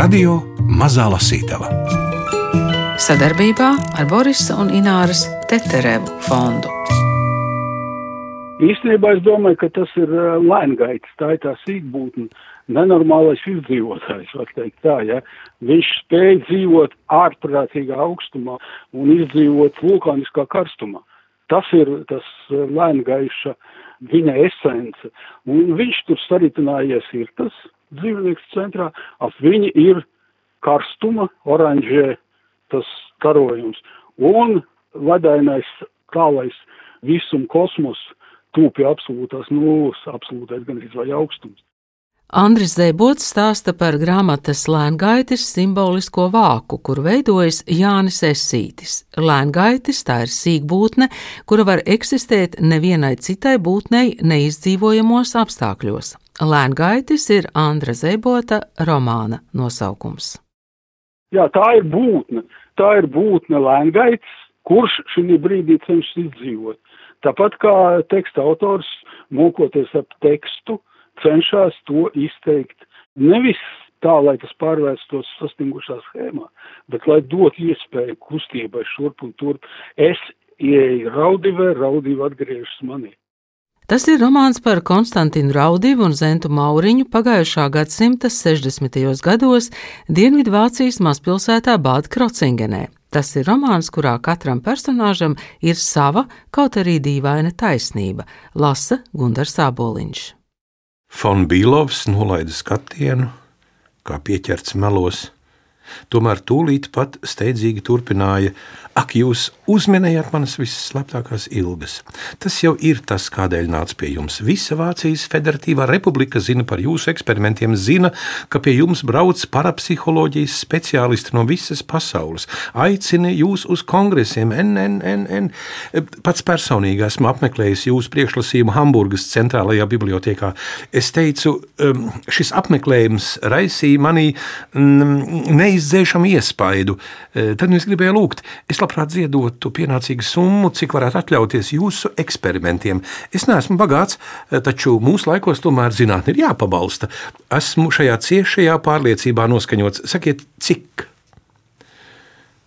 Radio Mazā Lasītava sadarbībā ar Borisa un Ināras Teterevu fondu. Īstenībā es domāju, ka tas ir lēngaitis, tā ir tā sīkbūtne, nenormālais izdzīvotājs, var teikt tā, ja. Viņš spēja dzīvot ārprātīgā augstumā un izdzīvot vulkāniskā karstumā. Tas ir tas lēngaiša viņa esence. Un viņš tur saritinājies ir tas dzīvnieks centrā, ap viņi ir karstuma, oranžē tas karojums. Un ledainais tālais visum kosmos tūpja absolūtās nulles, absolūtais gan vai augstums. Andris Zēbots stāsta par grāmatas lēngaitis simbolisko vāku, kur veidojas Jānis Esītis. Lēngaitis tā ir sīkbūtne, kura var eksistēt nevienai citai būtnei neizdzīvojamos apstākļos. Lēngaitis ir Andra Zēbota romāna nosaukums. Jā, tā ir būtne. Tā ir būtne lēngaits, kurš šī brīdī cenšas izdzīvot. Tāpat kā teksta autors, mokoties ap tekstu, cenšas to izteikt nevis tā, lai tas pārvērstos sastingušā schēmā, bet lai dot iespēju kustībai šurp un turp. Es ieeju raudivē, raudīva atgriežas manī. Tas ir romāns par Konstantinu Raudīvu un Zentu Mauriņu pagājušā gadsimta 60. gados Dienvidvācijas mazpilsētā Bāda Krocingenē. Tas ir romāns, kurā katram personāžam ir sava, kaut arī dīvaina taisnība, lasa Gunārs Sāboliņš. Fon Bīlovs nolaida skatienu, kā pieķerts melos Tomēr tūlīt pat steidzīgi turpināja: Ak, jūs uzminējāt manas visslēptākās ilgas. Tas jau ir tas, kādēļ nāca pie jums. Visa Vācijas Federatīvā republika zina par jūsu eksperimentiem, zina, ka pie jums brauc parapsiholoģijas speciālisti no visas pasaules. Aicina jūs uz kongresiem, NNN. Pats personīgi esmu apmeklējis jūsu priekšlasījumu Hamburgas centrālajā bibliotekā. Es teicu, šis apmeklējums raisīja manī mm, neiz neizdzēšamu iespaidu. E, tad es gribēju lūgt, es labprāt ziedotu pienācīgu summu, cik varētu atļauties jūsu eksperimentiem. Es neesmu bagāts, e, taču mūsu laikos tomēr zinātnē ir jāpabalsta. Esmu šajā ciešajā pārliecībā noskaņots. Sakiet, cik?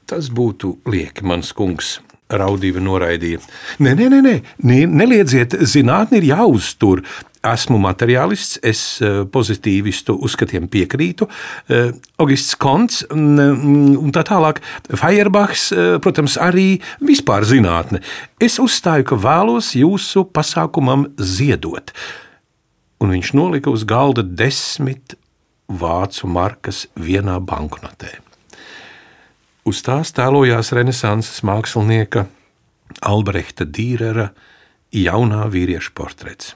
Tas būtu lieki, mans kungs raudīja noraidīja. Nē, nē, nē, nē, neliedziet, zinātnē ir jāuztur esmu materiālists, es eh, pozitīvistu uzskatiem piekrītu. Eh, Augusts Konts un tā tālāk, Feuerbachs, eh, protams, arī vispār zinātne. Es uzstāju, ka vēlos jūsu pasākumam ziedot. Un viņš nolika uz galda desmit vācu markas vienā banknotē. Uz tās tēlojās renesanses mākslinieka Albrehta Dīrera jaunā vīrieša portrets.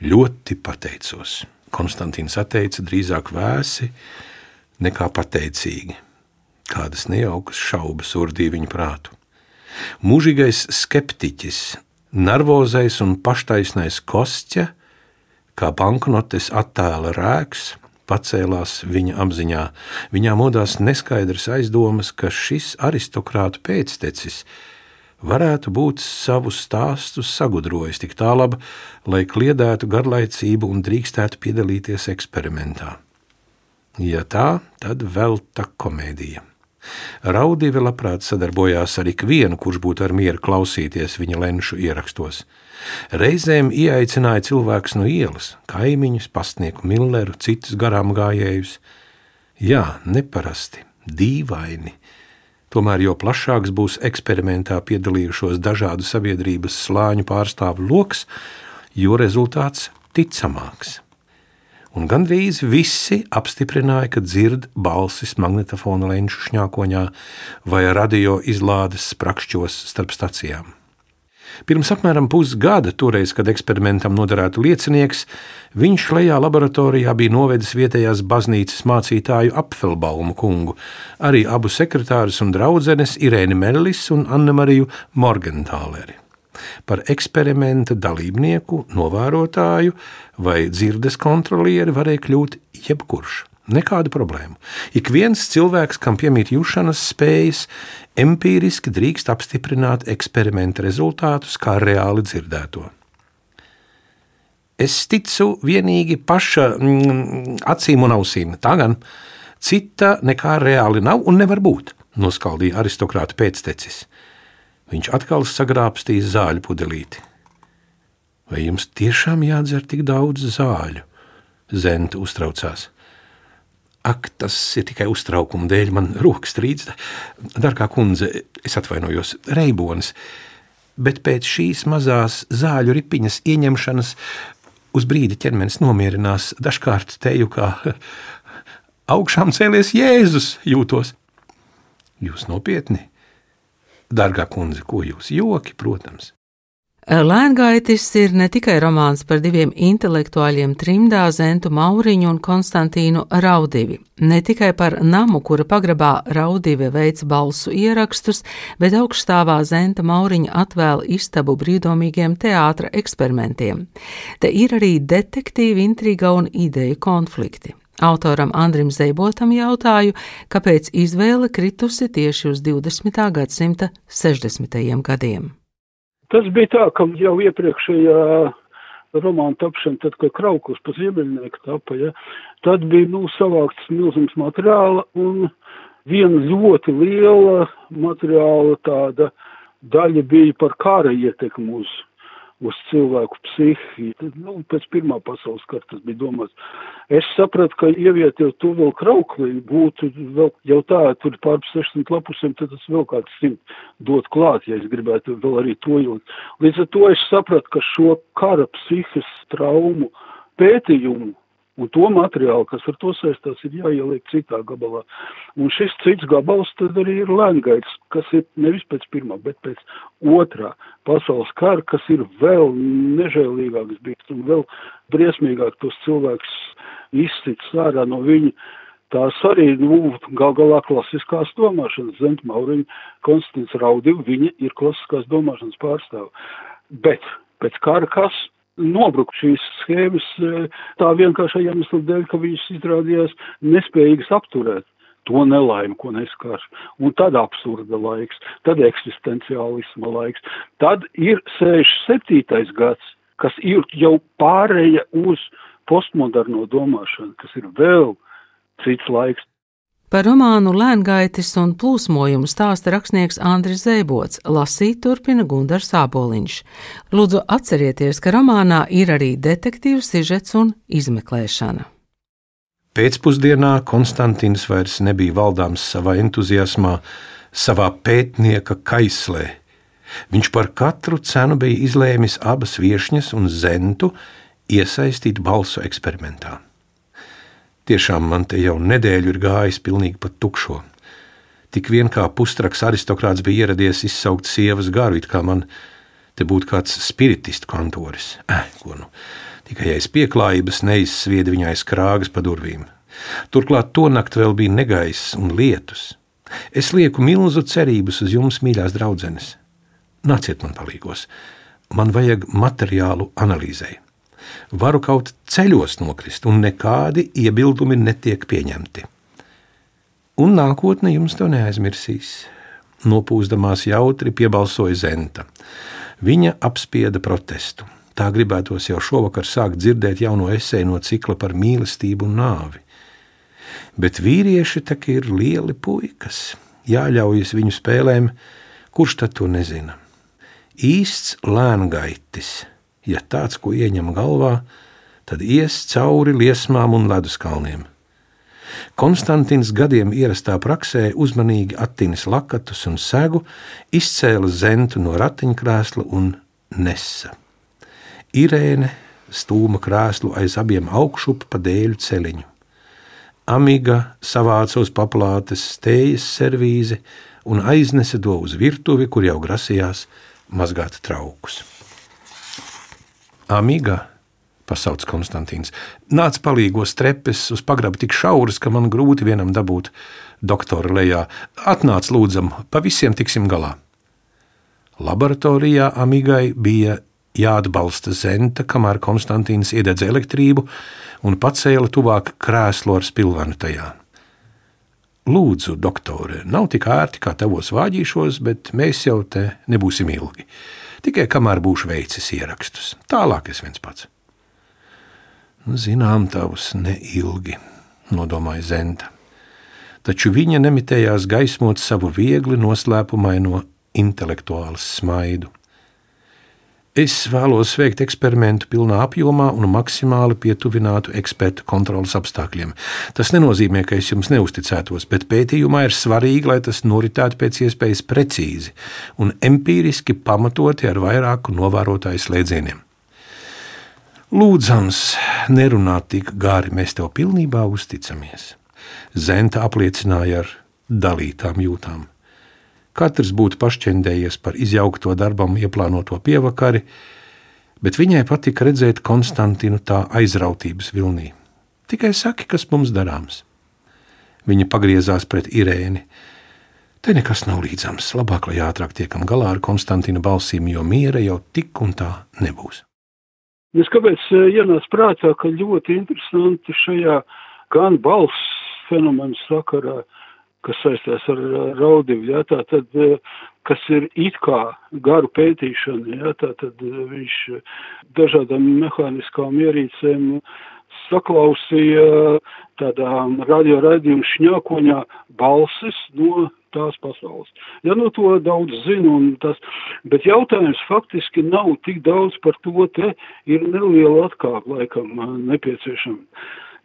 Ļoti pateicos. Konstantīns atteica drīzāk vēsi nekā pateicīgi. Kādas nejaukas šaubas urdīja viņa prātu. Mūžīgais skeptiķis, nervozais un paštaisnais kostja, kā banknotes attēla rēks, pacēlās viņa apziņā. Viņā modās neskaidras aizdomas, ka šis aristokrāta pēctecis varētu būt savu stāstu sagudrojis tik tālāk, lai kliedētu garlaicību un drīkstētu piedalīties eksperimentā. Ja tā, tad vēl tā komēdija. Raudīve labprāt sadarbojās ar ikvienu, kurš būtu ar mieru klausīties viņa lenšu ierakstos. Reizēm ieaicināja cilvēkus no ielas, kaimiņus, pastnieku Milleru, citus garām gājējus. Jā, neparasti, dīvaini, Tomēr jo plašāks būs eksperimentā piedalījušos dažādu sabiedrības slāņu pārstāvu lokus, jo rezultāts ticamāks. Un gandrīz visi apstiprināja, ka dzird balsis magnetofona lenču šņākoņā vai radio izlādes sprakšķos starp stacijām. Pirms apmēram pusgada, toreiz, kad eksperimentam noderētu liecinieks, viņš lejā laboratorijā bija novedis vietējās baznīcas mācītāju Apfelbaumu kungu, arī abu sekretārus un draudzenes Irēni Mellis un Annemariju Morgentāleri. Par eksperimenta dalībnieku, novērotāju vai dzirdes kontrolieri varēja kļūt jebkurš. Nekādu problēmu. Ik viens cilvēks, kam piemīt jūšanas spējas, empīriski drīkst apstiprināt eksperimenta rezultātus kā reāli dzirdēto. Es ticu vienīgi paša mm, acīm un ausīm. Tā gan Cita nekā reāli nav un nevar būt, noskaldīja aristokrāta pēctecis. Viņš atkal sagrābstīja zāļu pudelīti. Vai jums tiešām jādzer tik daudz zāļu? Zenta uztraucās. Ak, tas ir tikai uztraukuma dēļ, man rokas trīc. Darbā kundze, es atvainojos, reibonis. Bet pēc šīs mazās zāļu ripiņas ieņemšanas uz brīdi ķermenis nomierinās. Dažkārt teju kā augšām cēlies Jēzus jūtos. Jūs nopietni? Dārgā kundze, ko jūs joki, protams. Lēngaitis ir ne tikai romāns par diviem intelektuāļiem Trimdā, Zentu Mauriņu un Konstantīnu Raudivi, ne tikai par namu, kura pagrabā Raudive veic balsu ierakstus, bet augstāvā Zenta Mauriņa atvēl istabu brīvdomīgiem teātra eksperimentiem. Te ir arī detektīva intriga un ideju konflikti. Autoram Andrim Zeibotam jautāju, kāpēc izvēle kritusi tieši uz 20. gadsimta 60. gadiem. Tas bija tā, ka jau iepriekšējā romāna tapšana, tad, kad Krauklis pa ziemeļnieku tapa, ja, tad bija, nu, savākts milzīgs materiāla un viena ļoti liela materiāla tāda daļa bija par kāra ietekmu uz uz cilvēku psihiju. Nu, pēc Pirmā pasaules kara tas bija domāts. Es sapratu, ka ievietot to vēl krauklī būtu vēl, jau tā, tur pār 600 lapusiem, tad tas vēl kāds simt dot klāt, ja es gribētu vēl arī to ilgt. Līdz ar to es sapratu, ka šo kara psihes traumu pētījumu Un to materiālu, kas ar to saistās, ir jāieliek citā gabalā. Un šis cits gabals tad arī ir lēngaids, kas ir nevis pēc pirmā, bet pēc otrā pasaules kara, kas ir vēl nežēlīgāks bijis un vēl briesmīgāk tos cilvēkus izcits ārā no viņa. Tās arī, nu, gal galā klasiskās domāšanas, Zent Mauriņa, Konstants Raudiv, viņa ir klasiskās domāšanas pārstāva. Bet pēc kara kas nobrukt šīs schēmas e, tā vienkāršā iemesla dēļ, ka viņas izrādījās nespējīgas apturēt to nelaimi, ko neskārš. Un tad absurda laiks, tad eksistenciālisma laiks, tad ir 67. gads, kas ir jau pārēja uz postmoderno domāšanu, kas ir vēl cits laiks. Par romānu Lēngaitis un plūsmojumu stāsta rakstnieks Andris Zeibots, lasīt turpina Gundars Āboliņš. Lūdzu atcerieties, ka romānā ir arī detektīvs sižets un izmeklēšana. Pēcpusdienā Konstants vairs nebija valdāms savā entuziasmā, savā pētnieka kaislē. Viņš par katru cenu bija izlēmis abas viesņas un zentu iesaistīt balsu eksperimentā. Tiešām man te jau nedēļu ir gājis pilnīgi pa tukšo. Tik vien kā pustraks aristokrāts bija ieradies izsaukt sievas garu, it kā man te būtu kāds spiritistu kantoris. Eh, ko nu? Tikai aiz pieklājības neizsvieda viņai skrāgas pa durvīm. Turklāt to nakti vēl bija negaiss un lietus. Es lieku milzu cerības uz jums, mīļās draudzenes. Nāciet man palīgos. Man vajag materiālu analīzei varu kaut ceļos nokrist, un nekādi iebildumi netiek pieņemti. Un nākotne jums to neaizmirsīs. Nopūsdamās jautri piebalsoja Zenta. Viņa apspieda protestu. Tā gribētos jau šovakar sākt dzirdēt jauno esēju no cikla par mīlestību un nāvi. Bet vīrieši tak ir lieli puikas, jāļaujas viņu spēlēm, kurš tad to nezina. Īsts lēngaitis, ja tāds, ko ieņem galvā, tad ies cauri liesmām un leduskalniem. Konstants gadiem ierastā praksē uzmanīgi attīnis lakatus un segu, izcēla zentu no ratiņkrēsla un nesa. Irēne stūma krēslu aiz abiem augšup pa dēļu celiņu. Amiga savāca uz paplātes stējas servīzi un aiznesa to uz virtuvi, kur jau grasījās mazgāt traukus. Amiga, pasauc Konstantīns, nāc palīgos trepes uz pagrabu tik šauras, ka man grūti vienam dabūt doktora lejā. Atnāc lūdzam, pa visiem tiksim galā. Laboratorijā Amigai bija jāatbalsta zenta, kamēr Konstantīns iededza elektrību un pacēla tuvāk krēslu ar spilvenu tajā. Lūdzu, doktore, nav tik ērti kā tavos vāģīšos, bet mēs jau te nebūsim ilgi tikai kamēr būšu veicis ierakstus. Tālāk es viens pats. Nu, zinām, tavs neilgi, nodomāja Zenta. taču viņa nemitējās gaismot savu viegli noslēpumaino intelektuālu smaidu. Es vēlos veikt eksperimentu pilnā apjomā un maksimāli pietuvinātu ekspertu kontrolas apstākļiem. Tas nenozīmē, ka es jums neusticētos, bet pētījumā ir svarīgi, lai tas noritētu pēc iespējas precīzi un empiriski pamatoti ar vairāku novērotāju slēdzieniem. Lūdzams, nerunāt tik gāri, mēs tev pilnībā uzticamies. Zenta apliecināja ar dalītām jūtām. Katrs būtu pašķendējies par izjaukto darbam ieplānoto pievakari, bet viņai patika redzēt Konstantinu tā aizrautības vilnī. Tikai saki, kas mums darāms. Viņa pagriezās pret Irēni. Te nekas nav līdzams. Labāk, lai ātrāk tiekam galā ar Konstantina balsīm, jo miera jau tik un tā nebūs. Es kāpēc eh, ienāca prātā, ka ļoti interesanti šajā gan balss fenomenu sakarā, uh, kas saistās ar raudivu, ja, tā tad, eh, kas ir it kā garu pētīšana, ja, tā tad eh, viņš dažādām mehāniskām ierīcēm saklausīja tādām radioraidījumu šņākoņā balsis no tās pasaules. Ja nu to daudz zinu, un tas, bet jautājums faktiski nav tik daudz par to, te ir neliela atkāpa laikam nepieciešama.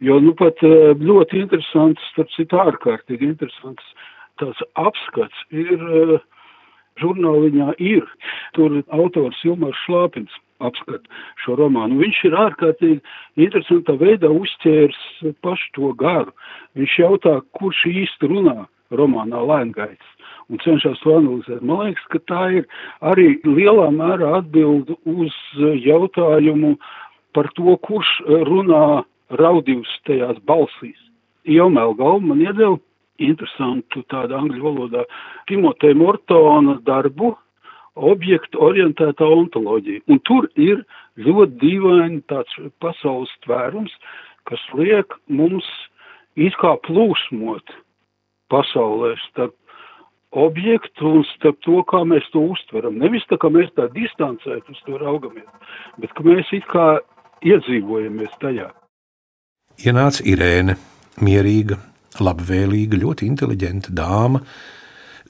Jo nu pat eh, ļoti interesants, starp citu ārkārtīgi interesants tāds apskats ir eh, žurnāliņā ir. Tur autors Ilmars Šlāpins apskat šo romānu. Viņš ir ārkārtīgi interesantā veidā uzķērs pašu to garu. Viņš jautā, kurš īsti runā romānā Lēngaits un cenšas to analizēt. Man liekas, ka tā ir arī lielā mērā atbild uz jautājumu par to, kurš runā raudījus tajās balsīs. Iomēl Galma man iedeva interesantu tādu angļu valodā Timoteja Mortona darbu objektu orientētā ontoloģija. Un tur ir ļoti dīvaini tāds pasaules tvērums, kas liek mums it kā plūsmot pasaulē starp objektu un starp to, kā mēs to uztveram. Nevis tā, ka mēs tā distancēt uz to raugamies, bet ka mēs it kā iedzīvojamies tajā. Ienāca Irēna, mierīga, labvēlīga, ļoti inteliģenta dāma.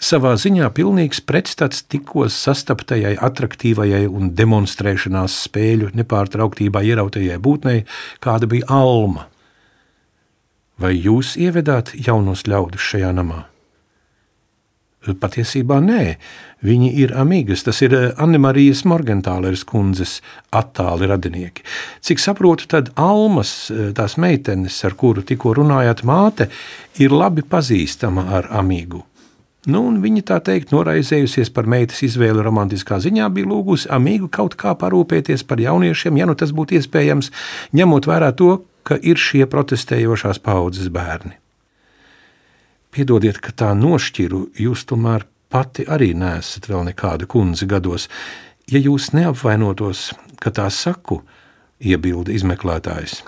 Savā ziņā pilnīgs pretstats tikko sastaptajai, attraktīvajai un demonstrēšanās spēļu nepārtrauktībā ierautajai būtnei, kāda bija Alma. Vai jūs ievedāt jaunos ļaudis šajā namā? Patiesībā nē, viņi ir amigas. Tas ir eh, Annemarijas Morgentāleres kundzes attāli radinieki. Cik saprotu, tad Almas, eh, tās meitenes, ar kuru tikko runājāt, māte, ir labi pazīstama ar amigu. Nu, viņa tā teikt, noraizējusies par meitas izvēli romantiskā ziņā, bija lūgusi amigu kaut kā parūpēties par jauniešiem, ja nu tas būtu iespējams, ņemot vērā to, ka ir šie protestējošās paudzes bērni. Piedodiet, ka tā nošķiru, jūs tomēr pati arī nesat vēl nekāda kundze gados. Ja jūs neapvainotos, ka tā saku, iebilda izmeklētājs,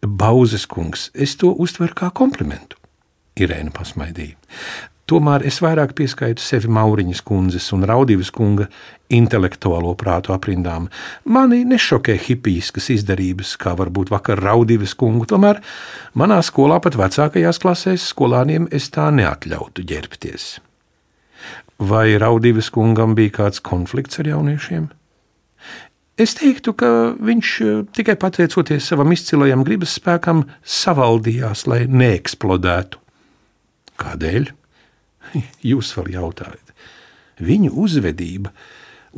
Bauzes kungs, es to uztveru kā komplimentu. Irēna pasmaidīja. Tomēr es vairāk pieskaitu sevi Mauriņas kundzes un Raudīvas kunga intelektuālo prātu aprindām. Mani nešokē hipijiskas izdarības, kā varbūt vakar Raudīvas kungu, tomēr manā skolā pat vecākajās klasēs skolāniem es tā neatļautu ģērbties. Vai Raudīvas kungam bija kāds konflikts ar jauniešiem? Es teiktu, ka viņš tikai pateicoties savam izcilajam gribas spēkam savaldījās, lai neeksplodētu. Kādēļ? Jūs vēl jautājat. Viņu uzvedība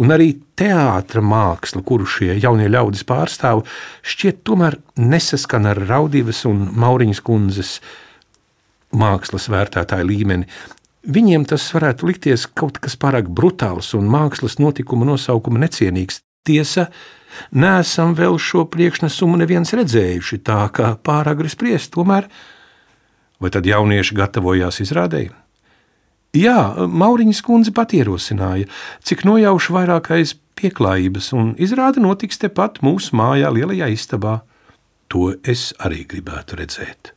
un arī teātris māksla, kuru šie jaunie ļaudis pārstāv, šķiet tomēr nesaskan ar Raudīvas un Mauriņas kundzes mākslas vērtētāju līmeni. Viņiem tas varētu likties kaut kas pārāk brutāls un mākslas notikuma nosaukuma necienīgs. Tiesa, neesam vēl šo priekšnesumu neviens redzējuši, tā kā pāragri spriest, tomēr, vai tad jaunieši gatavojās izrādēji? Jā, Mauriņas kundze pat ierosināja, cik nojauši vairākais pieklājības, un izrāde notiks tepat mūsu mājā, lielajā istabā. To es arī gribētu redzēt.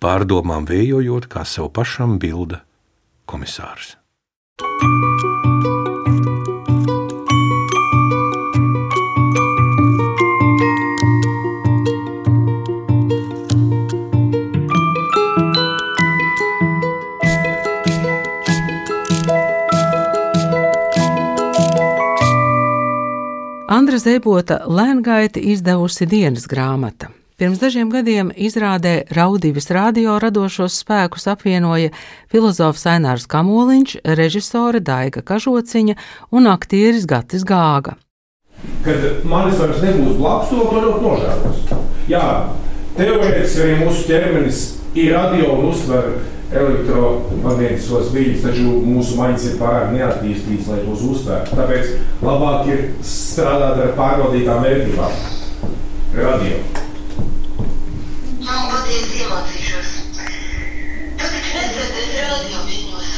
Pārdomām vējojot, kā sev pašam bilda komisārs. Thank you. Andra Zēbota lēngaiti izdevusi dienas grāmata. Pirms dažiem gadiem izrādē Raudīvis radio radošos spēkus apvienoja filozofs Ainārs Kamoliņš, režisore Daiga Kažociņa un aktieris Gatis Gāga. Kad manis vairs nebūs blakus, to ļoti nožēlos. Jā, teorētiski arī mūsu ķermenis ir radio un uztver elektromagnētiskos viļņus, taču mūsu maņas ir pārāk neattīstītas, lai tos uztvērtu. Tāpēc labāk ir strādāt ar pārbaudītām vērtībām. Radio. Man patiesi iemācīšos. Tu taču nesēdies radio ziņos.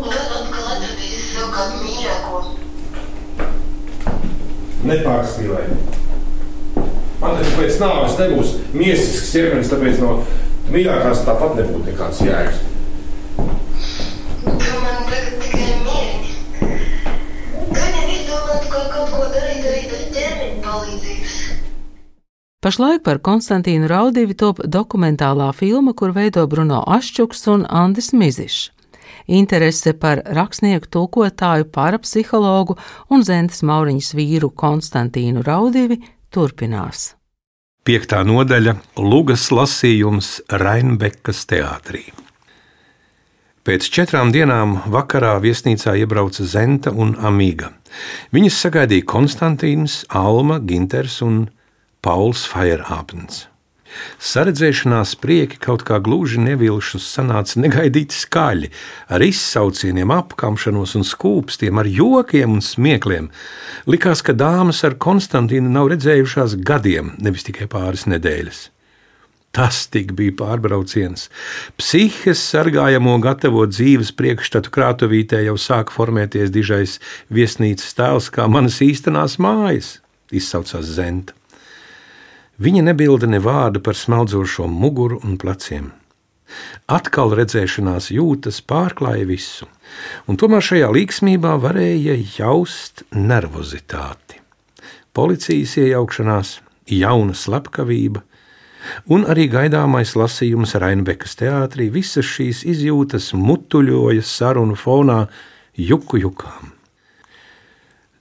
Un tad atkal atradīsi sev kādu mīļāko. Nepārspīlēt. Man taču pēc nāves nebūs miesisks ķermenis, tāpēc no mīļākās tāpat nebūtu nekāds jēgas. Palīdzības. Pašlaik par Konstantīnu Raudīvi top dokumentālā filma, kur veido Bruno Ašķuks un Andis Mizišs. Interese par rakstnieku, tulkotāju, parapsihologu un Zentes Mauriņas vīru Konstantīnu Raudīvi turpinās. Piektā nodaļa - Lūgas lasījums Rainbekas teātrī. Pēc četrām dienām vakarā viesnīcā iebrauca Zenta un Amīga. Viņas sagaidīja Konstantīns, Alma, Ginters un Pauls Fairhāpens. Saredzēšanās prieki kaut kā gluži nevilšus sanāca negaidīti skaļi, ar izsaucieniem, apkamšanos un skūpstiem, ar jokiem un smiekliem. Likās, ka dāmas ar Konstantīnu nav redzējušās gadiem, nevis tikai pāris nedēļas. Tas tik bija pārbrauciens. Psihes sargājamo gatavo dzīves priekšstatu krātuvītē jau sāk formēties dižais viesnīcas tēls, kā manas īstenās mājas, izsaucās Zenta. Viņa nebilda ne vārdu par smeldzošo muguru un pleciem. Atkal redzēšanās jūtas pārklāja visu, un tomēr šajā līksmībā varēja jaust nervozitāti. Policijas iejaukšanās, jauna slepkavība, un arī gaidāmais lasījums Rainbekas teātrī visas šīs izjūtas mutuļoja sarunu fonā juku jukām.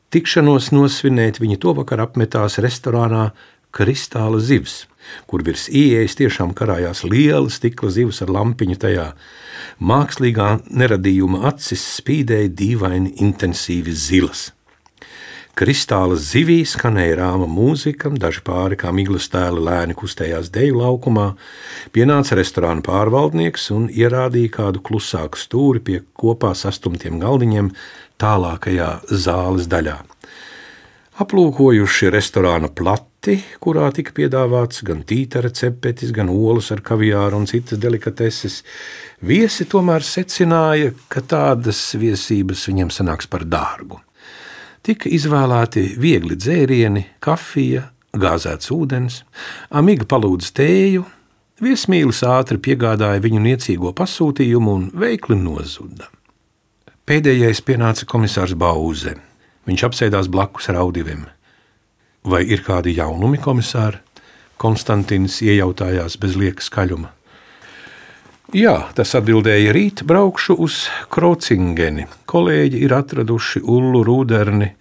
Tikšanos nosvinēt viņi to vakar apmetās restorānā kristāla zivs, kur virs ieejas tiešām karājās liela stikla zivs ar lampiņu tajā. Mākslīgā neradījuma acis spīdēja dīvaini intensīvi zilas. Kristāla zivī skanēja rāma mūzika, daži pāri kā miglas tēli lēni kustējās deju laukumā, pienāca restorāna pārvaldnieks un ierādīja kādu klusāku stūri pie kopā sastumtiem galdiņiem tālākajā zāles daļā. Aplūkojuši restorāna plati, kurā tika piedāvāts gan tītara cepetis, gan olas ar kaviāru un citas delikateses, viesi tomēr secināja, ka tādas viesības viņiem sanāks par dārgu. Tika izvēlēti viegli dzērieni, kafija, gāzēts ūdens, amiga palūdza tēju, viesmīlis ātri piegādāja viņu niecīgo pasūtījumu un veikli nozuda. Pēdējais pienāca komisārs Bauze. Viņš apsēdās blakus raudivim. Vai ir kādi jaunumi, komisāri? Konstants iejautājās bez lieka skaļuma. Jā, tas atbildēja rīt, braukšu uz Krocingeni. Kolēģi ir atraduši Ullu Rūderni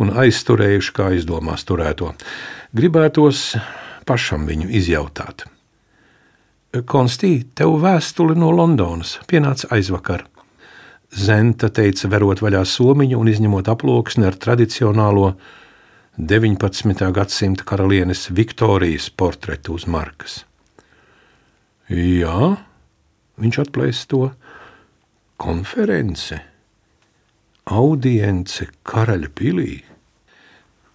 un aizturējuši, kā izdomās turēto. Gribētos pašam viņu izjautāt. Konstī, tev vēstuli no Londonas pienāca aizvakar. Zenta teica, verot vaļā somiņu un izņemot aploksni ar tradicionālo 19. gadsimta karalienes Viktorijas portretu uz markas. Jā, viņš atplēs to konference, audience karaļa pilī.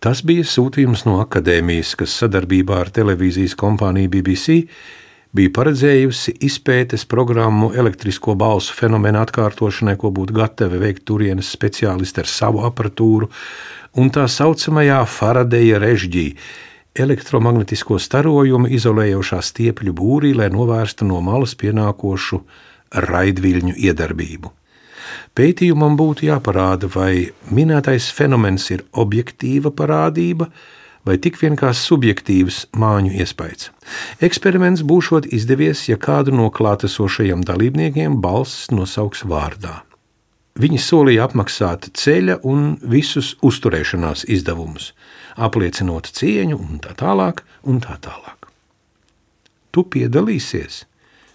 Tas bija sūtījums no akadēmijas, kas sadarbībā ar televīzijas kompāniju BBC bija paredzējusi izpētes programmu elektrisko balsu fenomenu atkārtošanai, ko būtu gatavi veikt turienes speciālisti ar savu aparatūru, un tā saucamajā Faradeja režģī elektromagnetisko starojumu izolējošā stiepļu būrī, lai novērstu no malas pienākošu raidviļņu iedarbību. Pētījumam būtu jāparāda, vai minētais fenomens ir objektīva parādība, vai tik vien kā subjektīvs māņu iespējas. Eksperiments būšot izdevies, ja kādu no klātesošajiem dalībniekiem balss nosauks vārdā. Viņi solīja apmaksāt ceļa un visus uzturēšanās izdevumus, apliecinot cieņu un tā tālāk. Un tā tālāk. Tu piedalīsies?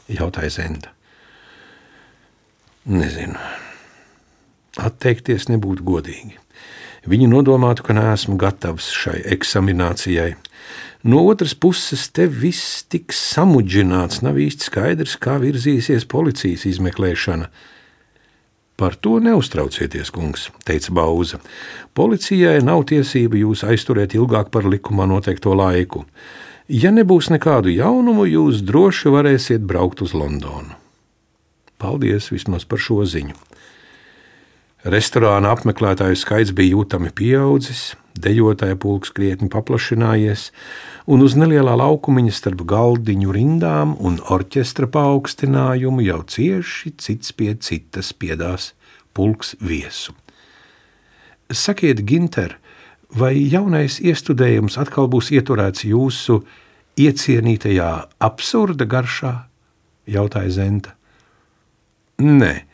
jautāja Zenda. Nezinu. Atteikties nebūtu godīgi. Viņi nodomātu, ka neesmu gatavs šai eksaminācijai. No otras puses, te viss tik samudžināts, nav īsti skaidrs, kā virzīsies policijas izmeklēšana. Par to neuztraucieties, kungs, teica Bauza. Policijai nav tiesība jūs aizturēt ilgāk par likumā noteikto laiku. Ja nebūs nekādu jaunumu, jūs droši varēsiet braukt uz Londonu. Paldies vismaz par šo ziņu. Restorāna apmeklētāju skaits bija jūtami pieaudzis, dejotāja pulks krietni paplašinājies, un uz nelielā laukumiņa starp galdiņu rindām un orķestra paaugstinājumu jau cieši cits pie citas piedās pulks viesu. Sakiet, Ginter, vai jaunais iestudējums atkal būs ieturēts jūsu iecienītajā absurda garšā? jautāja Zenta. Nē,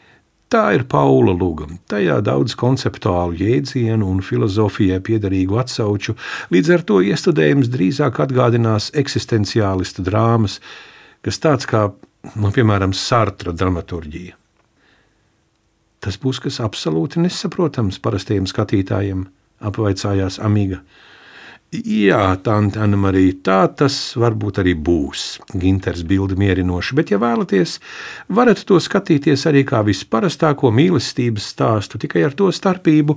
Tā ir Paula lūguma. Tajā daudz konceptuālu jēdzienu un filozofijai piederīgu atsauču, līdz ar to iestudējums drīzāk atgādinās eksistenciālistu drāmas, kas tāds kā, nu, piemēram, Sartra dramaturģija. Tas būs kas absolūti nesaprotams parastiem skatītājiem, apvaicājās Amiga. Jā, tante Anna Marija, tā tas varbūt arī būs. Ginters bildi mierinoši, bet, ja vēlaties, varat to skatīties arī kā visparastāko mīlestības stāstu, tikai ar to starpību,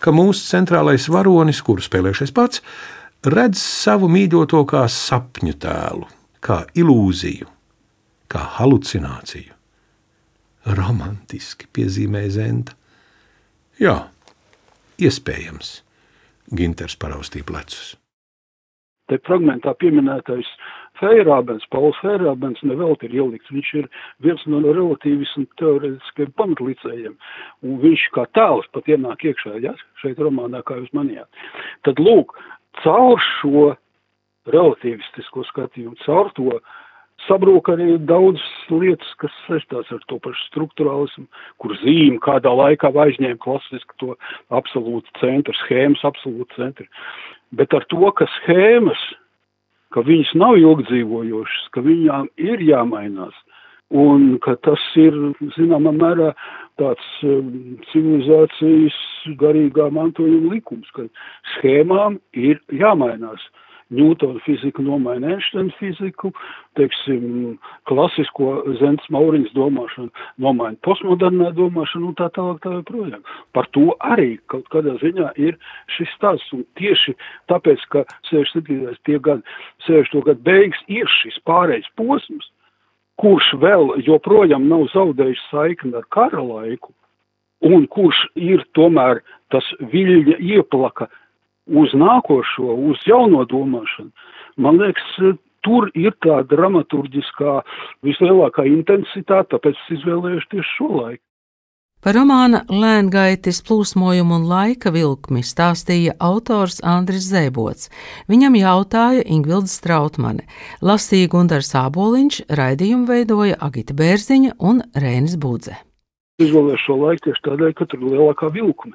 ka mūsu centrālais varonis, kuru spēlēšais pats, redz savu mīļoto kā sapņu tēlu, kā ilūziju, kā halucināciju. Romantiski piezīmēja Zenta. Jā, iespējams. Ginters paraustīja plecus. Te fragmentā pieminētais Feirābens, Pauls Feirābens nevelti ir ielikts. Viņš ir viens no relativismu teorētiskiem pamatlicējiem, un viņš kā tēls pat ienāk iekšā, ja, šeit romānā, kā jūs manījāt. Tad lūk, caur šo relativistisko skatījumu, caur to sabrūk arī daudz lietas, kas saistās ar to pašu struktūrālismu, kur zīme kādā laikā aizņēma klasiski to absolūtu centru, schēmas absolūtu centru. Bet ar to, ka schēmas, ka viņas nav ilgdzīvojošas, ka viņām ir jāmainās, un ka tas ir, zināmā mērā, tāds um, civilizācijas garīgā mantojuma likums, ka schēmām ir jāmainās. Ņūtona fizika nomaina Einsteina fiziku, teiksim, klasisko Zents Mauriņas domāšanu nomaina postmodernā domāšana un tā tālāk tā joprojām. Par to arī kaut kādā ziņā ir šis stāsts un tieši tāpēc, ka 67. tie gadi, 60. gadu beigas ir šis pārējais posms, kurš vēl joprojām nav zaudējis saikni ar kara laiku, un kurš ir tomēr tas viļņa ieplaka uz nākošo, uz jauno domāšanu, man liekas, tur ir tā dramaturgiskā vislielākā intensitāte, tāpēc es izvēlējos tieši šo laiku. Par romāna Lēngaitis plūsmojumu un laika vilkmi stāstīja autors Andris Zēbots. Viņam jautāja Ingvilda Strautmane, lasīja Gundars Āboliņš, raidījumu veidoja Agita Bērziņa un Rēnis Budze. Izvēlēju šo laiku tieši tādēļ, ka tur ir lielākā vilkme.